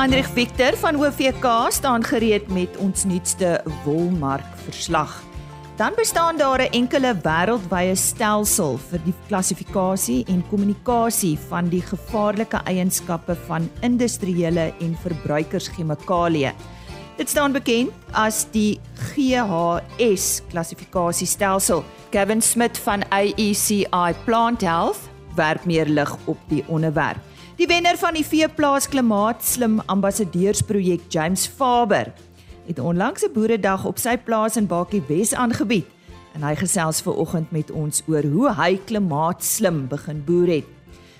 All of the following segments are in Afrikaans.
Hendrik Victor van OVK staan gereed met ons nuutste wolmark verslag. Dan bestaan daar 'n enkele wêreldwye stelsel vir die klassifikasie en kommunikasie van die gevaarlike eienskappe van industriële en verbruikerschemikalieë. Dit staan bekend as die GHS klassifikasiestelsel. Kevin Smith van AECI Plant Health werp meer lig op die onderwerp. Die wenner van die Veeplaas Klimaatslim Ambassadeursprojek, James Faber, het onlangs 'n boeredag op sy plaas in Bakie Wes aangebied en hy gesels ver oggend met ons oor hoe hy klimaatslim begin boer het.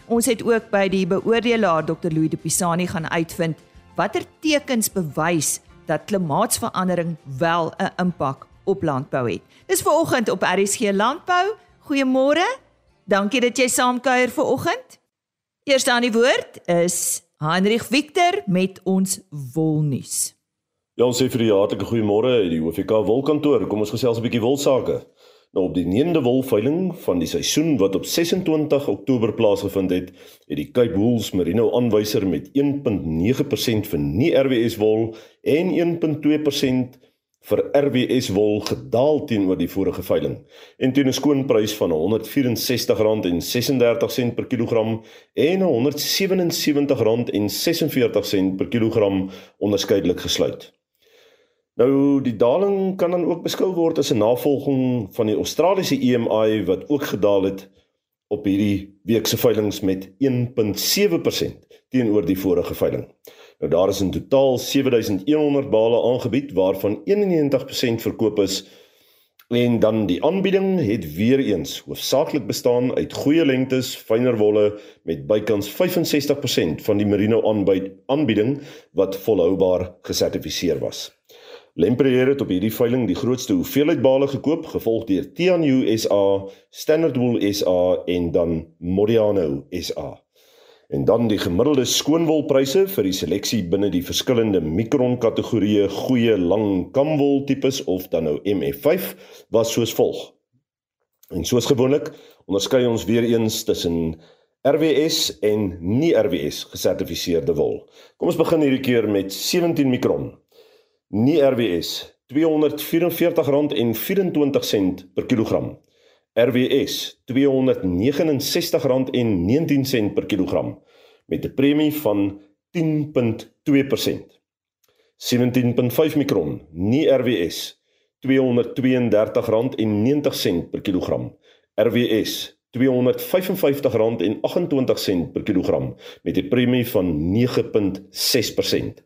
Ons het ook by die beoordelaar Dr. Louis de Pisani gaan uitvind watter tekens bewys dat klimaatsverandering wel 'n impak op landbou het. Dis ver oggend op RSG Landbou. Goeiemôre. Dankie dat jy saamkuier ver oggend. Eerste aan die woord is Heinrich Victor met ons wolnuus. Ja, ons sê vir die hartlike goeiemôre uit die OFK wolkantoor. Kom ons gesels 'n bietjie wolsake. Nou op die 9de wolveiling van die seisoen wat op 26 Oktober plaasgevind het, het die Cape Wools Merino aanwyser met 1.9% vir nie RWS wol en 1.2% vir RWS wol gedaal teenoor die vorige veiling en teen 'n skoonprys van R164.36 per kilogram en R177.46 per kilogram onderskeidelik gesluit. Nou die daling kan dan ook beskou word as 'n navolging van die Australiese EMI wat ook gedaal het op hierdie week se veilinge met 1.7% teenoor die vorige veiling. Nou daar is in totaal 7100 bale aangebied waarvan 91% verkoop is en dan die aanbieding het weer eens hoofsaaklik bestaan uit goeie lengtes, fyner wolle met bykans 65% van die merino aanbieding wat volhoubaar gesertifiseer was. Lempreer het op hierdie veiling die grootste hoeveelheid bale gekoop, gevolg deur Tianyu SA, Standard Wool SA en dan Modiano SA. En dan die gemiddelde skoonwolpryse vir die seleksie binne die verskillende mikron kategorieë goeie lang kamwol tipes of dan nou MF5 was soos volg. En soos gewoonlik onderskei ons weer eens tussen RWS en nie RWS gesertifiseerde wol. Kom ons begin hierdie keer met 17 mikron. Nie RWS R244.24 per kilogram. RWS R269.19 per kilogram met 'n premie van 10.2%. 17.5 mikron, nie RWS R232.90 per kilogram. RWS R255.28 per kilogram met 'n premie van 9.6%.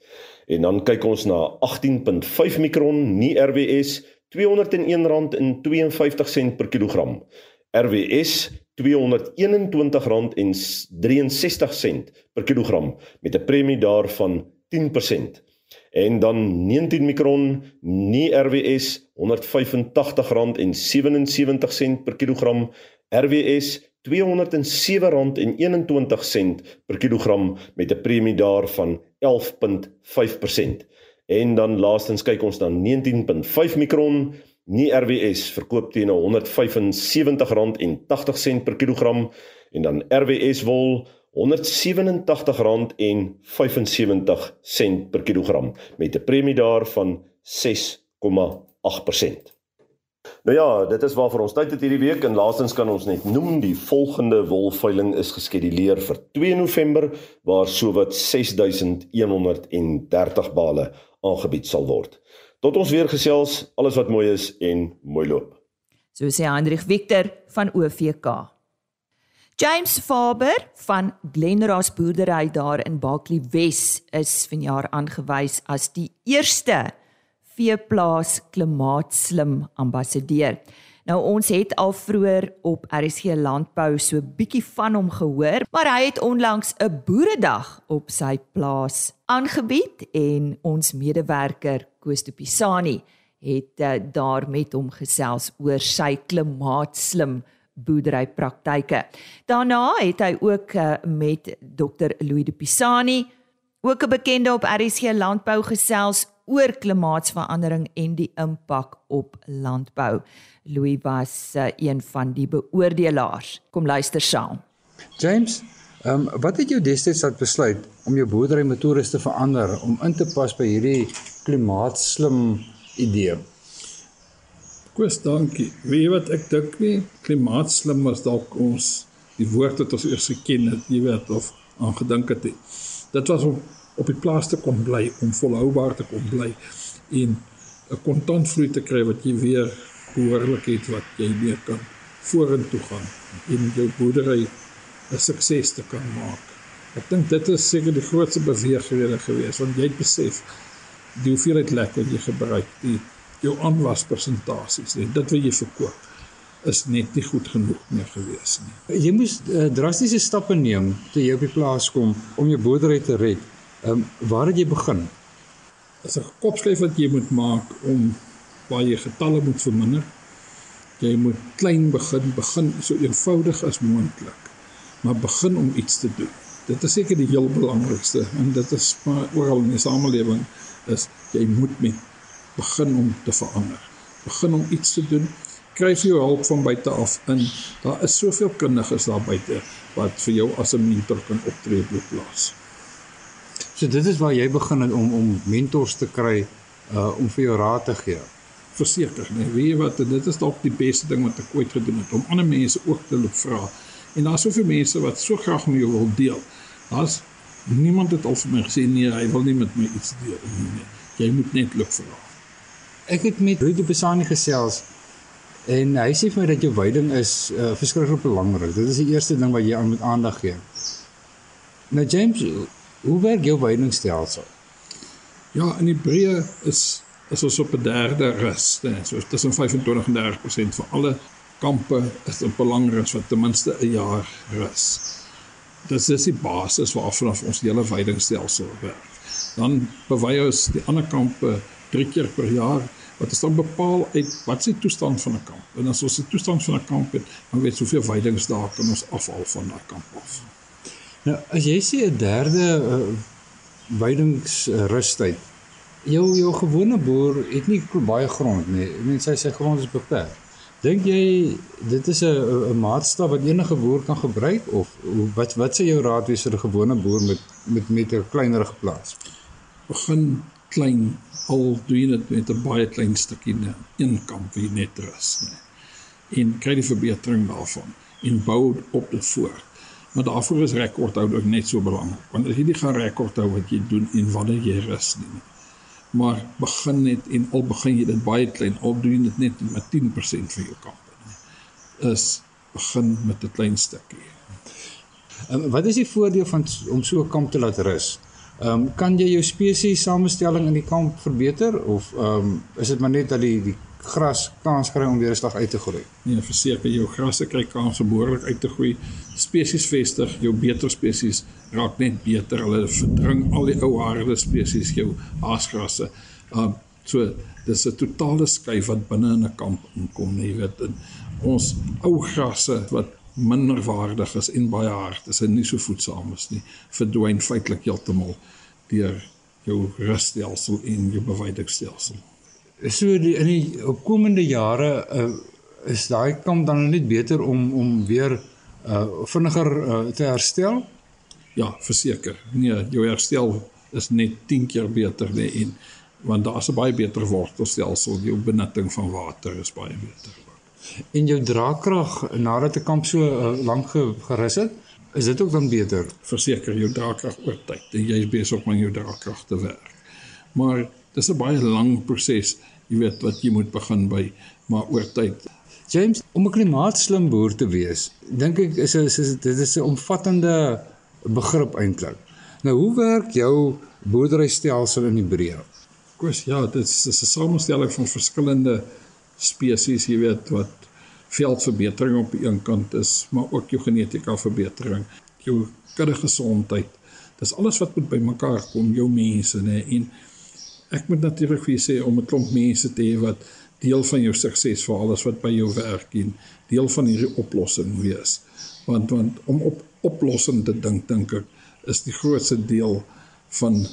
En dan kyk ons na 18.5 mikron, nie RWS R201.52 per kilogram. RWS R221.63 per kilogram met 'n premie daarvan 10%. En dan 19 mikron nie RWS R185.77 per kilogram. RWS R207.21 per kilogram met 'n premie daarvan 11.5%. En dan laastens kyk ons dan 19.5 mikron nie RWS verkoop teen R175.80 per kilogram en dan RWS wol R187.75 per kilogram met 'n premie daarvan 6,8%. Nou ja, dit is waarvoor ons tyd het hierdie week en laastens kan ons net noem die volgende wolveiling is geskeduleer vir 2 November waar sowat 6130 bale aangebied sal word. Tot ons weer gesels, alles wat mooi is en mooi loop. So sê Hendrik Victor van OVK. James Faber van Glenras boerdery daar in Bakley Wes is vanjaar aangewys as die eerste veeplaas klimaatslim ambassadeur. Nou ons het al vroeër op RSG landbou so bietjie van hom gehoor, maar hy het onlangs 'n boeredag op sy plaas aangebied en ons medewerker Koos de Pisani het uh, daar met hom gesels oor sy klimaatslim boerderypraktyke. Daarna het hy ook uh, met Dr Louis de Pisani, ook 'n bekende op RSG landbou gesels oor klimaatsverandering en die impak op landbou. Louis was uh, een van die beoordelaars. Kom luister saam. James, Ehm um, wat het jou destyds laat besluit om jou boerdery metodes te verander om in te pas by hierdie klimaatslim idee? Koos, dankie. Weet jy wat ek dink nie klimaatslim was dalk ons die woord wat ons eers geken het, jy weet of aangedink het. Dit was om op die plaas te kom bly, om volhoubaar te kom bly en 'n kontantvloei te kry wat jy weer behoorlik het wat jy weer kan vorentoe gaan en jou boerdery 'n sukses te kan maak. Ek dink dit is seker die grootste beweegrede geweest want jy het besef die hoeveelheid lek wat jy gebruik, die jou aanwaspersentasies, dit wat jy verkoop is net nie goed genoeg meer gewees nie. Jy moes uh, drastiese stappe neem toe jy op die plaas kom om jou boerdery te red. Ehm um, waar het jy begin? Dis 'n kopskuif wat jy moet maak om waar jy getalle moet verminder. Jy moet klein begin, begin so eenvoudig as moontlik. Maar begin om iets te doen. Dit is seker die heel belangrikste en dit is maar oral in die samelewing is jy moet met begin om te verander. Begin om iets te doen. Kry jou hulp van buite af in. Daar is soveel kundiges daar buite wat vir jou as 'n mentor kan optree op die plaas. So dit is waar jy begin het om om mentors te kry uh om vir jou raad te gee. Verseker, nee, weet jy wat, dit is dalk die beste ding wat ek ooit gedoen het om ander mense ook te loop vra. En daar's soveel mense wat so graag met jou wil deel. Daar's niemand het al vir my gesê nee, hy wil nie met my iets deel nie. Nee. Jy moet net loop vra. Ek het met Rudy Besani gesels en hy sê vir my dat jou veiding is uh, verskriklik belangrik. Dit is die eerste ding wat jy aan moet aandag gee. Nou James, Hoe werk jou veidingstelsel? Ja, in Hebreë is is ons op 'n derde rus, né? So tussen 25 en 30% van alle kampe is lang rus wat ten minste 'n jaar rus. Dit is die basis waarvan ons die hele veidingstelsel werk. Dan bewy ons die ander kampe 3 keer per jaar wat is dan bepaal uit wat die toestand van 'n kamp. En as ons die toestand van 'n kamp het, dan weet soveel veidingsdae kan ons afhaal van daai kamp af. Nou, as jy sê 'n derde uh, weidingsrustyd, jou jou gewone boer het nie baie grond nie. Mense sê sy grond is beperk. Dink jy dit is 'n 'n maatstaf wat enige boer kan gebruik of wat wat sê jou raad wees vir 'n gewone boer met met met 'n kleinerige plaas? Begin klein al doen jy dit met 'n baie klein stukkie ne, een kamp wie net rus, nê. En kry die verbetering daarvan en bou op dit voort. Maar daarvoor is rekordhou ook net so belangrik. Want as jy nie gaan rekord hou wat jy doen en wanneer jy rus nie. Maar begin net en al begin jy dit baie klein, al doen jy dit net met 10% van jou kamp. Is begin met 'n klein stukkie. En wat is die voordeel van om so 'n kamp te laat rus? Ehm um, kan jy jou spesies samestelling in die kamp verbeter of ehm um, is dit maar net dat die die gras kans kry om weer 'n slag uit te groei. Nee, verseker jou grasse kry kans om behoorlik uit te groei. Spesies vestig, jou beter spesies raak net beter. Hulle verdring al die ou harde spesies, jou haasgrasse. Um so dis 'n totale skuif wat binne in 'n kamp inkom, jy weet. En ons ou grasse wat minder waardig is en baie hard is en nie so voedsaam is nie, verdwyn feitelik heeltemal deur jou russtelsel en jou bewydingstelsel so die, in die opkomende jare uh, is daai kamp dan net beter om om weer uh, vinniger uh, te herstel? Ja, verseker. Nee, jou herstel is net 10 keer beter nee en want daar's 'n baie beter wortelstelsel, jou benutting van water is baie beter. En jou draagkrag nadat 'n kamp so uh, lank gerus het, is dit ook dan beter? Verseker, jou draagkrag oor tyd en jy is besig om jou draagkrag te werk. Maar dis 'n baie lang proses jy weet wat jy moet begin by maar oor tyd. James, om 'n klimaatslim boer te wees, dink ek is is, is dit is 'n omvattende begrip eintlik. Nou hoe werk jou boerderystelsel in Hebreë? Koos, ja, dit is 'n samestelling van verskillende spesies, jy weet wat veldverbetering op die een kant is, maar ook jou genetika verbetering, jou kudde gesondheid. Dis alles wat moet bymekaar kom, jou mense, nê, en ek moet natuurlik vir julle sê om 'n klomp mense te hê wat deel van jou sukses vir alles wat by jou werk en deel van hierdie oplossing wees. Want want om op oplossing te dink dink ek is die grootste deel van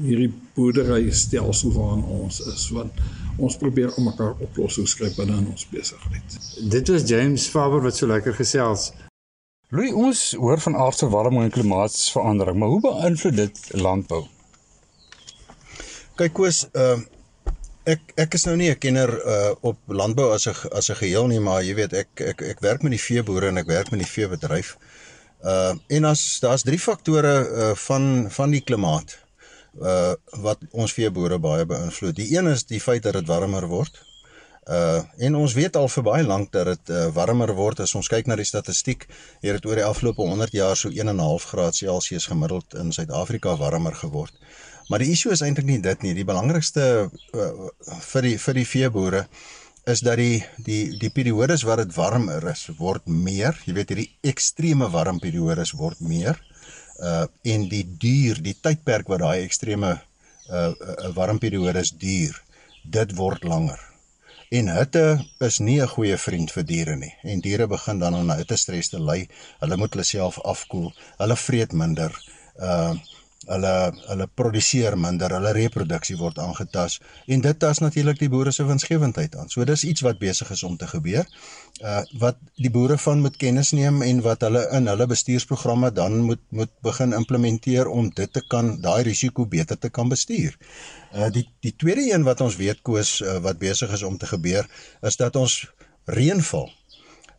hierdie boerdery stelsel waarin ons is want ons probeer om mekaar oplossings skep binne in ons besigheid. Dit was James Faber wat so lekker gesels. Louis, ons hoor van aardse warming en klimaatsverandering, maar hoe beïnvloed dit landbou? Kyk Koos, ehm uh, ek ek is nou nie 'n kenner uh op landbou as 'n as 'n geheel nie, maar jy weet ek ek ek werk met die veeboere en ek werk met die veebedryf. Uh en as daar's drie faktore uh van van die klimaat uh wat ons veeboere baie beïnvloed. Die een is die feit dat dit warmer word. Uh en ons weet al vir baie lank dat dit uh, warmer word as ons kyk na die statistiek, het dit oor die afgelope 100 jaar so 1.5 graad Celsius gemiddeld in Suid-Afrika warmer geword. Maar die issue is eintlik nie dit nie. Die belangrikste uh, vir die vir die veeboere is dat die die die periodes wat dit warmer is, word meer. Jy weet hierdie ekstreme warm periodes word meer. Uh en die duur, die tydperk wat daai ekstreme uh, uh warm periodes duur, dit word langer. En hitte is nie 'n goeie vriend vir diere nie. En diere begin dan aan hitte stres te ly. Hulle moet hulle self afkoel. Hulle vreet minder. Uh hulle hulle produseer minder, hulle reproduksie word aangetas en dit tas natuurlik die boere se winsgewendheid aan. So dis iets wat besig is om te gebeur. Uh wat die boere van moet kennis neem en wat hulle in hulle bestuursprogramme dan moet moet begin implementeer om dit te kan daai risiko beter te kan bestuur. Uh die die tweede een wat ons weet koes uh, wat besig is om te gebeur is dat ons reënval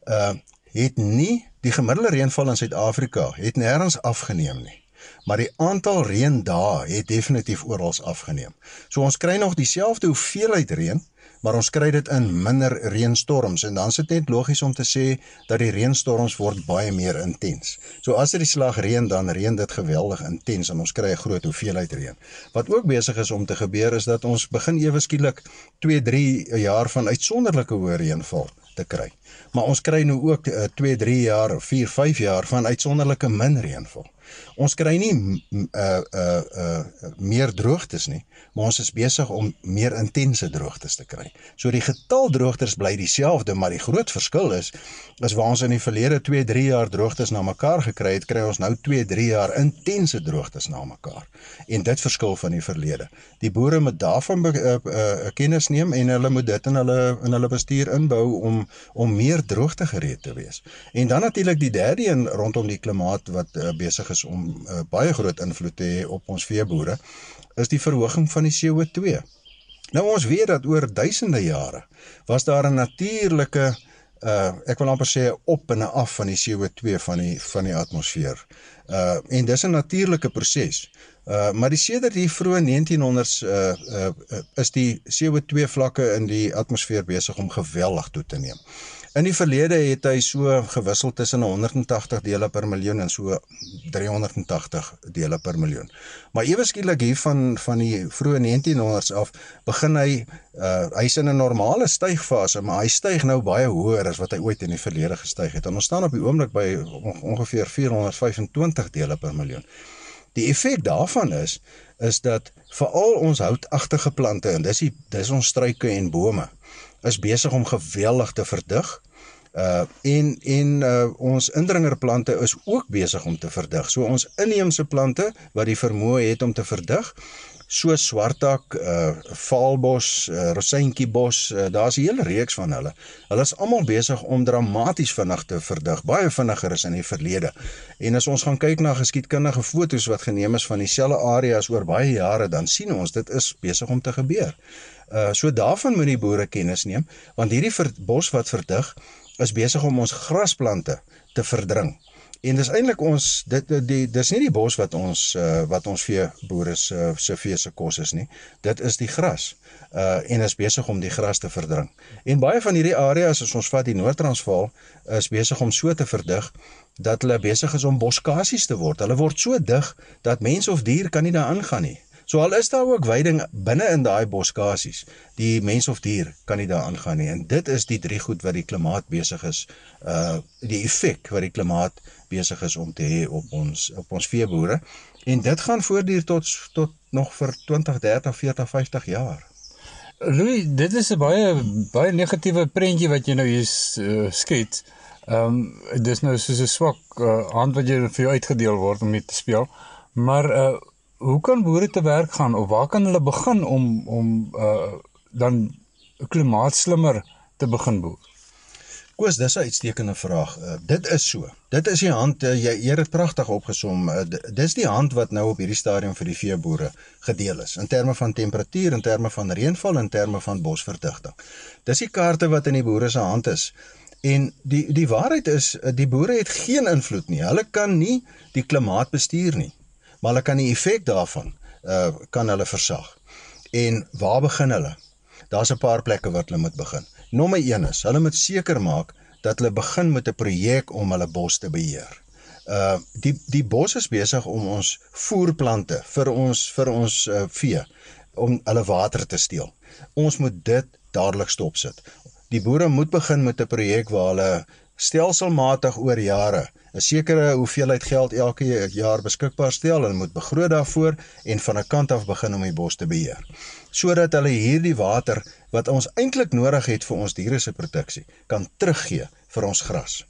uh het nie die gemiddelde reënval in Suid-Afrika het nêrens afgeneem nie maar die aantal reëndae het definitief oral afgeneem. So ons kry nog dieselfde hoeveelheid reën, maar ons kry dit in minder reënstorms en dan is dit net logies om te sê dat die reënstorms word baie meer intens. So as dit die slag reën dan reën dit geweldig intens en ons kry 'n groot hoeveelheid reën. Wat ook besig is om te gebeur is dat ons begin ewe skielik 2, 3 jaar van uitsonderlike hoë reënval te kry. Maar ons kry nou ook 2, 3 jaar, 4, 5 jaar van uitsonderlike min reënval. Ons kry nie uh uh uh meer droogtes nie, maar ons is besig om meer intense droogtes te kry. So die getal droogtes bly dieselfde, maar die groot verskil is is waar ons in die verlede 2, 3 jaar droogtes na mekaar gekry het, kry ons nou 2, 3 jaar intense droogtes na mekaar. En dit verskil van die verlede. Die boere moet daarvan uh, uh, kennis neem en hulle moet dit in hulle in hulle bestuur inbou om om meer droogte gereed te wees. En dan natuurlik die derde een rondom die klimaat wat uh, besig is om uh, baie groot invloed te hê op ons veeboere is die verhoging van die CO2. Nou ons weet dat oor duisende jare was daar 'n natuurlike uh ek wil amper sê op en af van die CO2 van die van die atmosfeer. Uh en dis 'n natuurlike proses. Uh maar die sedert die vroeë 1900s uh, uh uh is die CO2 vlakke in die atmosfeer besig om geweldig toe te neem. In die verlede het hy so gewissel tussen 180 dele per miljoen en so 380 dele per miljoen. Maar ewe skielik hier van van die vroeë 1900s af begin hy uh hy's in 'n normale stygfase, maar hy styg nou baie hoër as wat hy ooit in die verlede gestyg het. En ons staan op die oomblik by ongeveer 425 dele per miljoen. Die effek daarvan is is dat veral ons houtagtige plante en dis die dis ons struike en bome is besig om geweldig te verdig. Uh en en uh ons indringerplante is ook besig om te verdig. So ons inheemse plante wat die vermoë het om te verdig, so swartak, uh valbos, uh, rosientjiebos, uh, daar's 'n hele reeks van hulle. Hulle is almal besig om dramaties vinnig te verdig, baie vinniger as in die verlede. En as ons gaan kyk na geskiedkundige fotos wat geneem is van dieselfde areas oor baie jare, dan sien ons dit is besig om te gebeur. Uh so daarvan moet die boere kennis neem, want hierdie bos wat verdig is besig om ons grasplante te verdring. En dis eintlik ons dit die dis nie die bos wat ons uh, wat ons vee boere se se vee se kos is nie. Dit is die gras. Uh en is besig om die gras te verdring. En baie van hierdie areas as ons vat die Noord-Transvaal is besig om so te verdig dat hulle besig is om boskasies te word. Hulle word so dig dat mens of dier kan nie daar aangaan nie. So al is daar ook veiding binne in daai boskasies, die mens of dier kan nie daar aangaan nie. En dit is die drie goed wat die klimaat besig is, uh die effek wat die klimaat besig is om te hê op ons op ons veeboere. En dit gaan voortduur tot tot nog vir 20, 30, 40, 50 jaar. Louis, dit is 'n baie baie negatiewe prentjie wat jy nou hier uh, skets. Ehm um, dis nou soos 'n swak uh, hand wat jy vir jou uitgedeel word om mee te speel. Maar uh hoe kan boere te werk gaan of waar kan hulle begin om om uh dan klimaatslimmer te begin boer? Koos, dis 'n uitstekende vraag. Uh, dit is so. Dit is die hand uh, jy het dit pragtig opgesom. Uh, dis die hand wat nou op hierdie stadium vir die veeboere gedeel is in terme van temperatuur, in terme van reënval, in terme van bosverdigting. Dis die kaarte wat in die boere se hand is. En die die waarheid is die boere het geen invloed nie. Hulle kan nie die klimaat bestuur nie. Maar hulle kan die effek daarvan uh kan hulle versag. En waar begin hulle? Daar's 'n paar plekke wat hulle moet begin. Nommer 1 is, hulle moet seker maak dat hulle begin met 'n projek om hulle bos te beheer. Uh die die bos is besig om ons voerplante vir ons vir ons uh, vee om hulle water te steel. Ons moet dit dadelik stopsit. Die boere moet begin met 'n projek waar hulle stelselmatig oor jare 'n sekere hoeveelheid geld elke jaar beskikbaar stel. Hulle moet begroot daarvoor en van 'n kant af begin om die bos te beheer. Sodat hulle hierdie water wat ons eintlik nodig het vir ons diere se produksie kan teruggee vir ons gras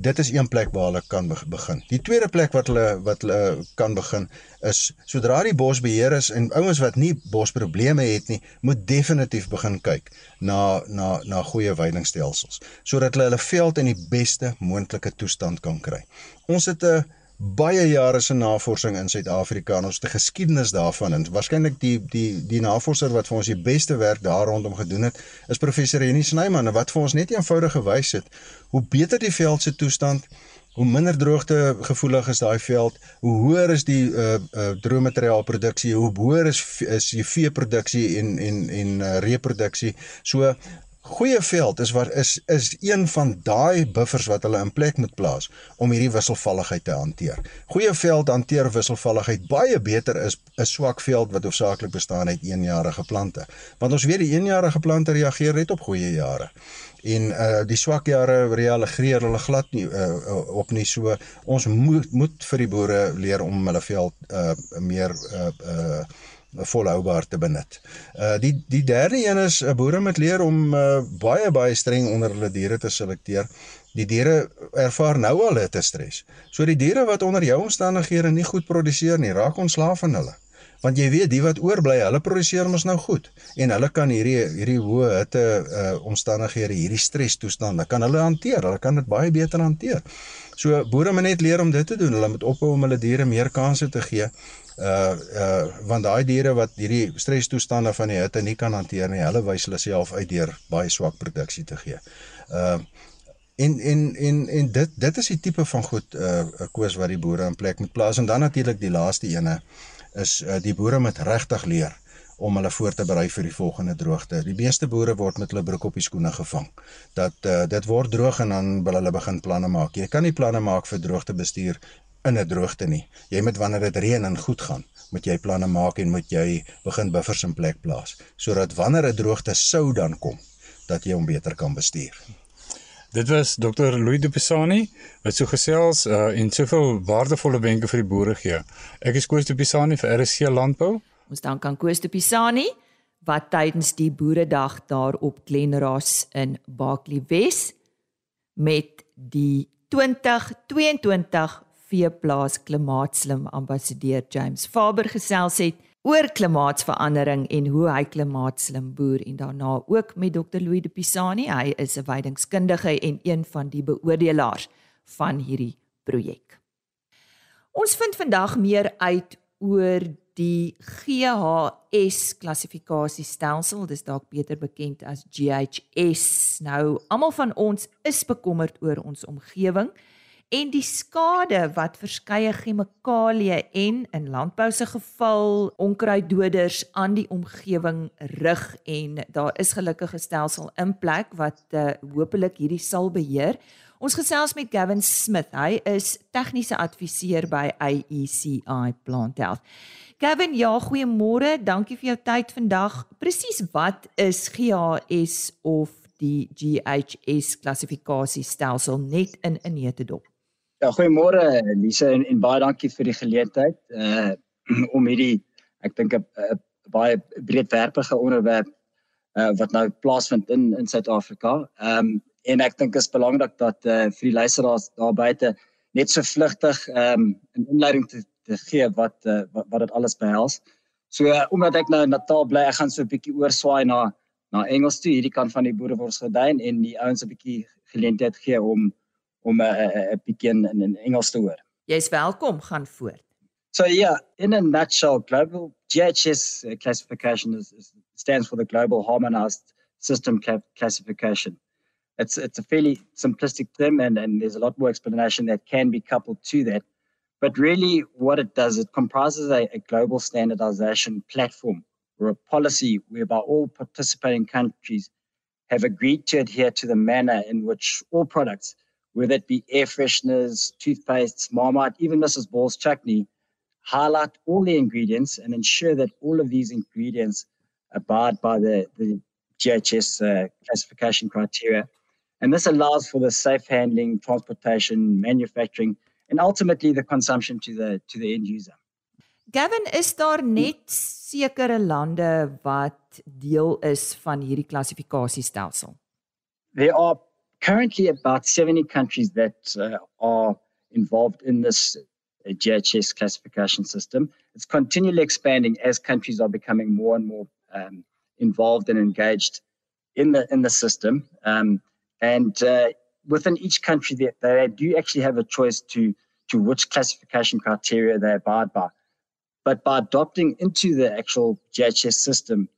dit is een plek waar hulle kan begin. Die tweede plek wat hulle wat hulle kan begin is sodra die bosbeheer is en ouens wat nie bosprobleme het nie, moet definitief begin kyk na na na goeie veidingstelsels sodat hulle hulle veld in die beste moontlike toestand kan kry. Ons het 'n baie jare se navorsing in Suid-Afrika en ons 'n geskiedenis daarvan en waarskynlik die die die navorser wat vir ons die beste werk daar rondom gedoen het is professor Henny Snyman. Wat vir ons net eenvoudig gewys het hoe beter die veld se toestand hoe minder droogte gevoelig is daai veld hoe hoër is die uh uh droëmateriaalproduksie hoe hoër is is die veeproduksie en en en uh, reproduksie so Goeie veld is wat is is een van daai buffers wat hulle in plek moet plaas om hierdie wisselvalligheid te hanteer. Goeie veld hanteer wisselvalligheid baie beter is 'n swak veld wat hoofsaaklik bestaan uit eenjarige plante. Want ons weet die eenjarige plante reageer net op goeie jare. En uh die swak jare reageer hulle glad nie uh, op nie so. Ons moet moet vir die boere leer om hulle veld uh meer uh uh volhoubaar te benut. Uh die die derde een is 'n uh, boere moet leer om uh, baie baie streng onder hulle diere te selekteer. Die diere ervaar nou al hitte stres. So die diere wat onder jou omstandighede nie goed produseer nie, raak ontslaaf van hulle. Want jy weet, die wat oorbly, hulle produseer mos nou goed en hulle kan hierdie hierdie hoë hitte uh omstandighede, hierdie stres toestande kan hulle hanteer. Hulle kan dit baie beter hanteer. So boere moet net leer om dit te doen. Hulle moet ophou om hulle diere meer kansse te gee uh uh want daai diere wat hierdie strestoestande van die hitte nie kan hanteer nie, hulle wys hulle self uit deur baie swak produksie te gee. Uh en en en en dit dit is die tipe van goed uh koers wat die boere in plek moet plaas en dan natuurlik die laaste ene is uh die boere moet regtig leer om hulle voor te berei vir die volgende droogte. Die meeste boere word met hulle broek op die skoene gevang. Dat uh, dit word droog en dan wil hulle begin planne maak. Jy kan nie planne maak vir droogtebestuur in 'n droogte nie. Jy moet wanneer dit reën en goed gaan, moet jy planne maak en moet jy begin buffers in plek plaas sodat wanneer 'n droogte sou dan kom, dat jy hom beter kan bestuur. Dit was Dr. Louis de Pisani wat so gesels uh, en soveel waardevolle wenke vir die boere gee. Ek is Koos de Pisani vir RC Landbou. Ons dank aan Koos de Pisani wat tydens die boeredag daar op Glenras in Baaklie Wes met die 2022 veeplaas klimaatslim ambassadeur James Faber gesels het oor klimaatsverandering en hoe hy klimaatslim boer en daarna ook met Dr Louis de Pisani. Hy is 'n weidingskundige en een van die beoordelaars van hierdie projek. Ons vind vandag meer uit oor die GHS klassifikasiestelsel. Dis dalk beter bekend as GHS. Nou, almal van ons is bekommerd oor ons omgewing en die skade wat verskeie chemikalieë en in landbou se geval onkruiddoders aan die omgewing rig en daar is gelukkig 'n stelsel in plek wat uh, hopelik hierdie sal beheer. Ons gesels met Gavin Smith. Hy is tegniese adviseur by AECI Plant Health. Gavin, ja, goeiemôre. Dankie vir jou tyd vandag. Presies wat is GHS of die GHS klassifikasiestelsel net in 'n neutedop? Ja, goeiemôre Lise en, en baie dankie vir die geleentheid uh om hierdie ek dink 'n baie breedwerpige onderwerp uh wat nou plaasvind in in Suid-Afrika. Ehm um, en ek dink dit is belangrik dat uh vir die luisteraars daar buite net so vlugtig ehm um 'n inleiding te, te gee wat uh wat, wat dit alles behels. So uh, omdat ek nou in Natal bly, ek gaan so 'n bietjie oorswaai na na Engels toe hierdie kant van die boereworsgedyn en die ouens 'n bietjie geleentheid gee om om 'n 'n bietjie in, in Engels te hoor. Jy's welkom, gaan voort. So yeah, in a nutshell, global GHS uh, classification is, is, stands for the Global Harmonized System Classification. It's it's a fairly simplistic term, and, and there's a lot more explanation that can be coupled to that. But really, what it does, it comprises a, a global standardization platform or a policy whereby all participating countries have agreed to adhere to the manner in which all products, whether it be air fresheners, toothpastes, Marmite, even Mrs. Ball's chutney, highlight all the ingredients and ensure that all of these ingredients abide by the, the GHS uh, classification criteria. And this allows for the safe handling, transportation, manufacturing, and ultimately the consumption to the, to the end user. Gavin, is daar net sekere lande wat deel is van hierdie klassifikasiestelsel? There are currently about 70 countries that uh, are involved in this a GHS classification system. It's continually expanding as countries are becoming more and more um, involved and engaged in the in the system. Um, and uh, within each country, they, they do actually have a choice to to which classification criteria they abide by. But by adopting into the actual GHS system,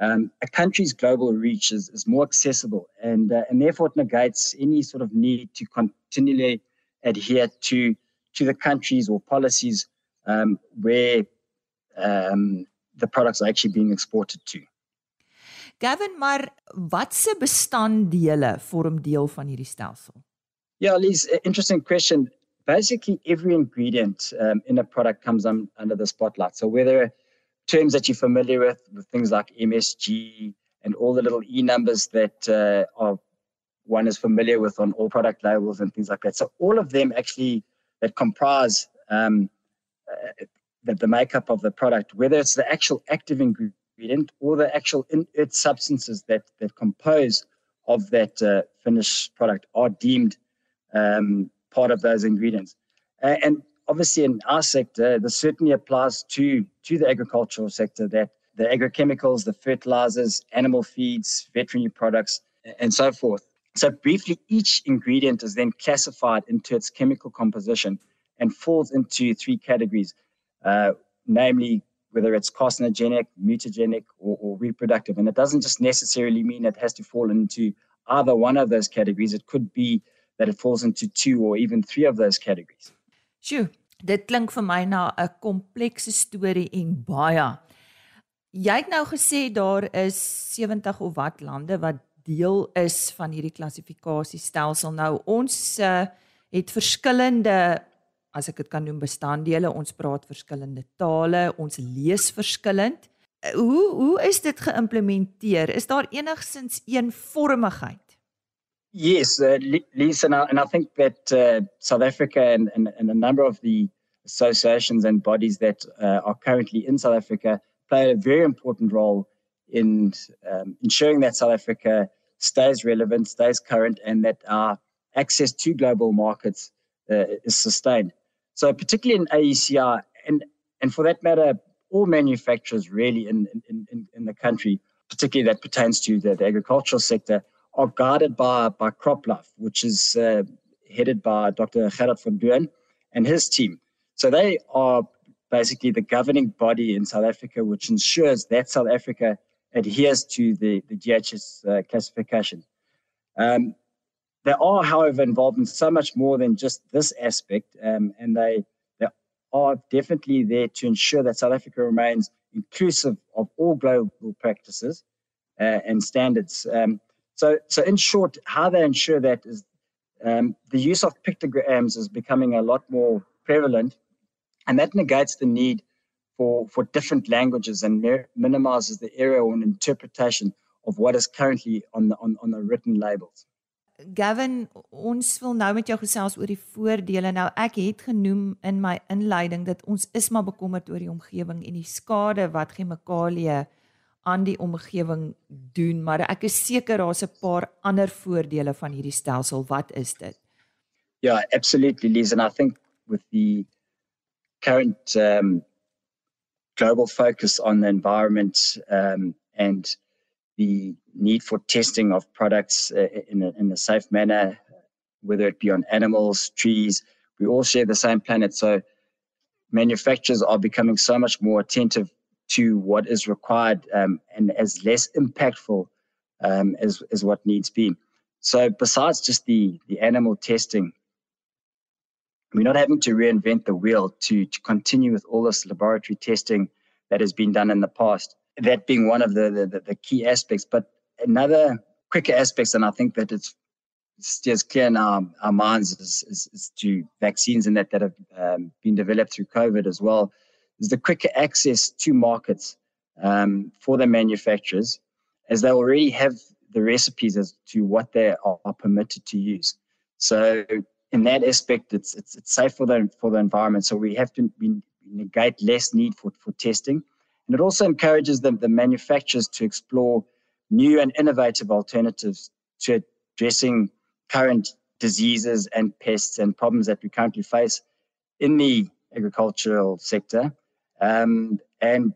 um, a country's global reach is, is more accessible, and uh, and therefore it negates any sort of need to continually adhere to to the countries or policies um, where um, the products are actually being exported to. Gavin, maar watse bestanddele vorm deel van hierdie stelsel? Yeah, Liz, interesting question. Basically, every ingredient um, in a product comes un- under the spotlight. So whether terms that you're familiar with, with things like MSG and all the little E numbers that uh, are one is familiar with on all product labels and things like that. So all of them actually that comprise um, uh, the, the makeup of the product, whether it's the actual active ingredient or the actual inert substances that, that compose of that uh, finished product are deemed um, part of those ingredients. And obviously in our sector, this certainly applies to, to the agricultural sector that the agrochemicals, the fertilizers, animal feeds, veterinary products, and so forth so, briefly, each ingredient is then classified into its chemical composition and falls into three categories, uh, namely whether it's carcinogenic, mutagenic, or, or, reproductive. And it doesn't just necessarily mean it has to fall into either one of those categories. It could be that it falls into two or even three of those categories. Sjoe, dit klink vir my na 'n komplekse storie en baie. Jy het nou gesê daar is 70 of wat lande wat deel is van hierdie klassifikasiestelsel. Nou ons uh, het verskillende as ek dit kan noem bestanddele. Ons praat verskillende tale, ons lees verskillend. Uh, hoe hoe is dit geïmplementeer? Is daar enigsins eenvormigheid? Yes, uh, Lisa, and I, and I think that uh, South Africa and, and, and a number of the associations and bodies that uh, are currently in South Africa play a very important role in um, ensuring that South Africa stays relevant, stays current, and that our access to global markets uh, is sustained. So, particularly in AECR, and and for that matter, all manufacturers really in in, in, the country, particularly that pertains to the, the, agricultural sector, are guided by by CropLife, which is uh, headed by Dr. Gerard van Duin and his team. So they are basically the governing body in South Africa, which ensures that South Africa adheres to the, the GHS uh, classification. Um, they are, however, involved in so much more than just this aspect, um, and they, they are definitely there to ensure that South Africa remains inclusive of all global practices uh, and standards. Um, so, so in short, how they ensure that is um, the use of pictograms is becoming a lot more prevalent, and that negates the need for, for different languages and minimizes the error or interpretation of what is currently on the, on, on the written labels. Gavin, ons wil nou met jou gesels oor die voordele. Nou ek het genoem in my inleiding dat ons is maar bekommerd oor die omgewing en die skade wat chemikalieë aan die omgewing doen, maar ek is seker daar's 'n paar ander voordele van hierdie stelsel. Wat is dit? Yeah, absolutely, Liz, and I think with the current um global focus on the environment um, and the need for testing of products uh, in, a, in a safe manner, whether it be on animals, trees. We all share the same planet. So manufacturers are becoming so much more attentive to what is required um, and as less impactful um, as, as what needs be. So besides just the, the animal testing, we're not having to reinvent the wheel to, to continue with all this laboratory testing that has been done in the past. That being one of the, the, the key aspects. But another quicker aspects, and I think that it's steers clear in our, our minds is, is, is, to vaccines and that that have um, been developed through COVID as well, is the quicker access to markets um, for the manufacturers, as they already have the recipes as to what they are, are permitted to use. So in that aspect, it's it's, it's safe for the for the environment. So we have to we negate less need for, for testing, and it also encourages the, the manufacturers to explore new and innovative alternatives to addressing current diseases and pests and problems that we currently face in the agricultural sector, um, and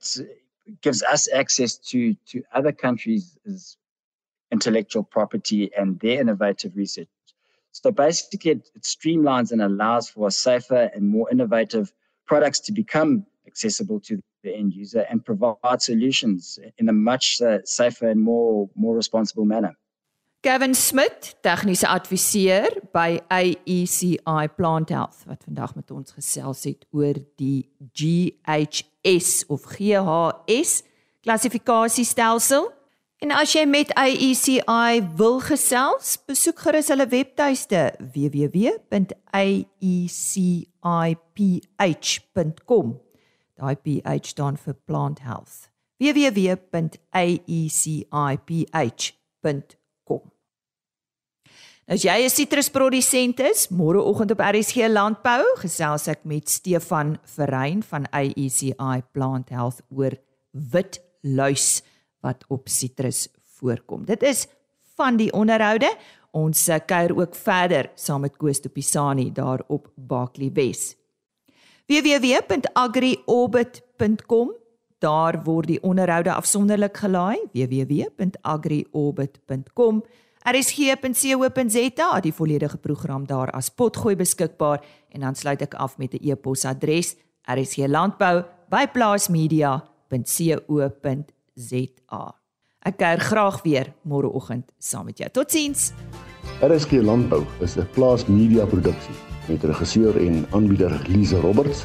gives us access to to other countries' intellectual property and their innovative research. So basically, it, it streamlines and allows for safer and more innovative products to become accessible to the end user and provide solutions in a much uh, safer and more more responsible manner. Gavin Smith, tegniese adviseur by AECI Plant Health wat vandag met ons gesels het oor die GHS of GHS klassifikasiestelsel En as jy met AECI wil gesels, besoek gerus hulle webtuiste www.aeciph.com. Daai PH staan vir plant health. www.aeciph.com. Nou as jy 'n sitrusprodusent is, môreoggend op RSG Landbou gesels ek met Stefan Verrein van AECI Plant Health oor wit luis wat op sitrus voorkom. Dit is van die onderhoude. Ons eh, kuier ook verder saam met Koos Topisani daar op Bakli Wes. www.agriorbit.com Daar word die onderhoude afsonderlik gelaai. www.agriorbit.com rsg.co.za die volledige program daar as potgooi beskikbaar en dan sluit ek af met 'n e-posadres rsglandbou@plaasmedia.co.za ZA. Ek kuier graag weer môreoggend saam met jou. Totsiens. RSG Landbou is 'n plaas media produksie met regisseur en aanbieder Lize Roberts